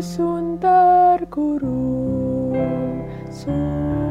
sun terkurung sun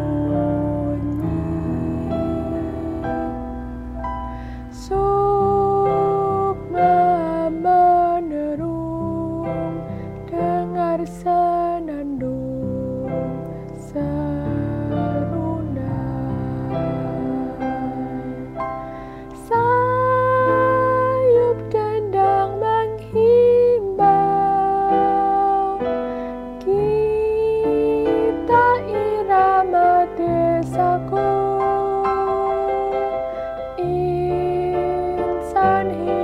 turn here.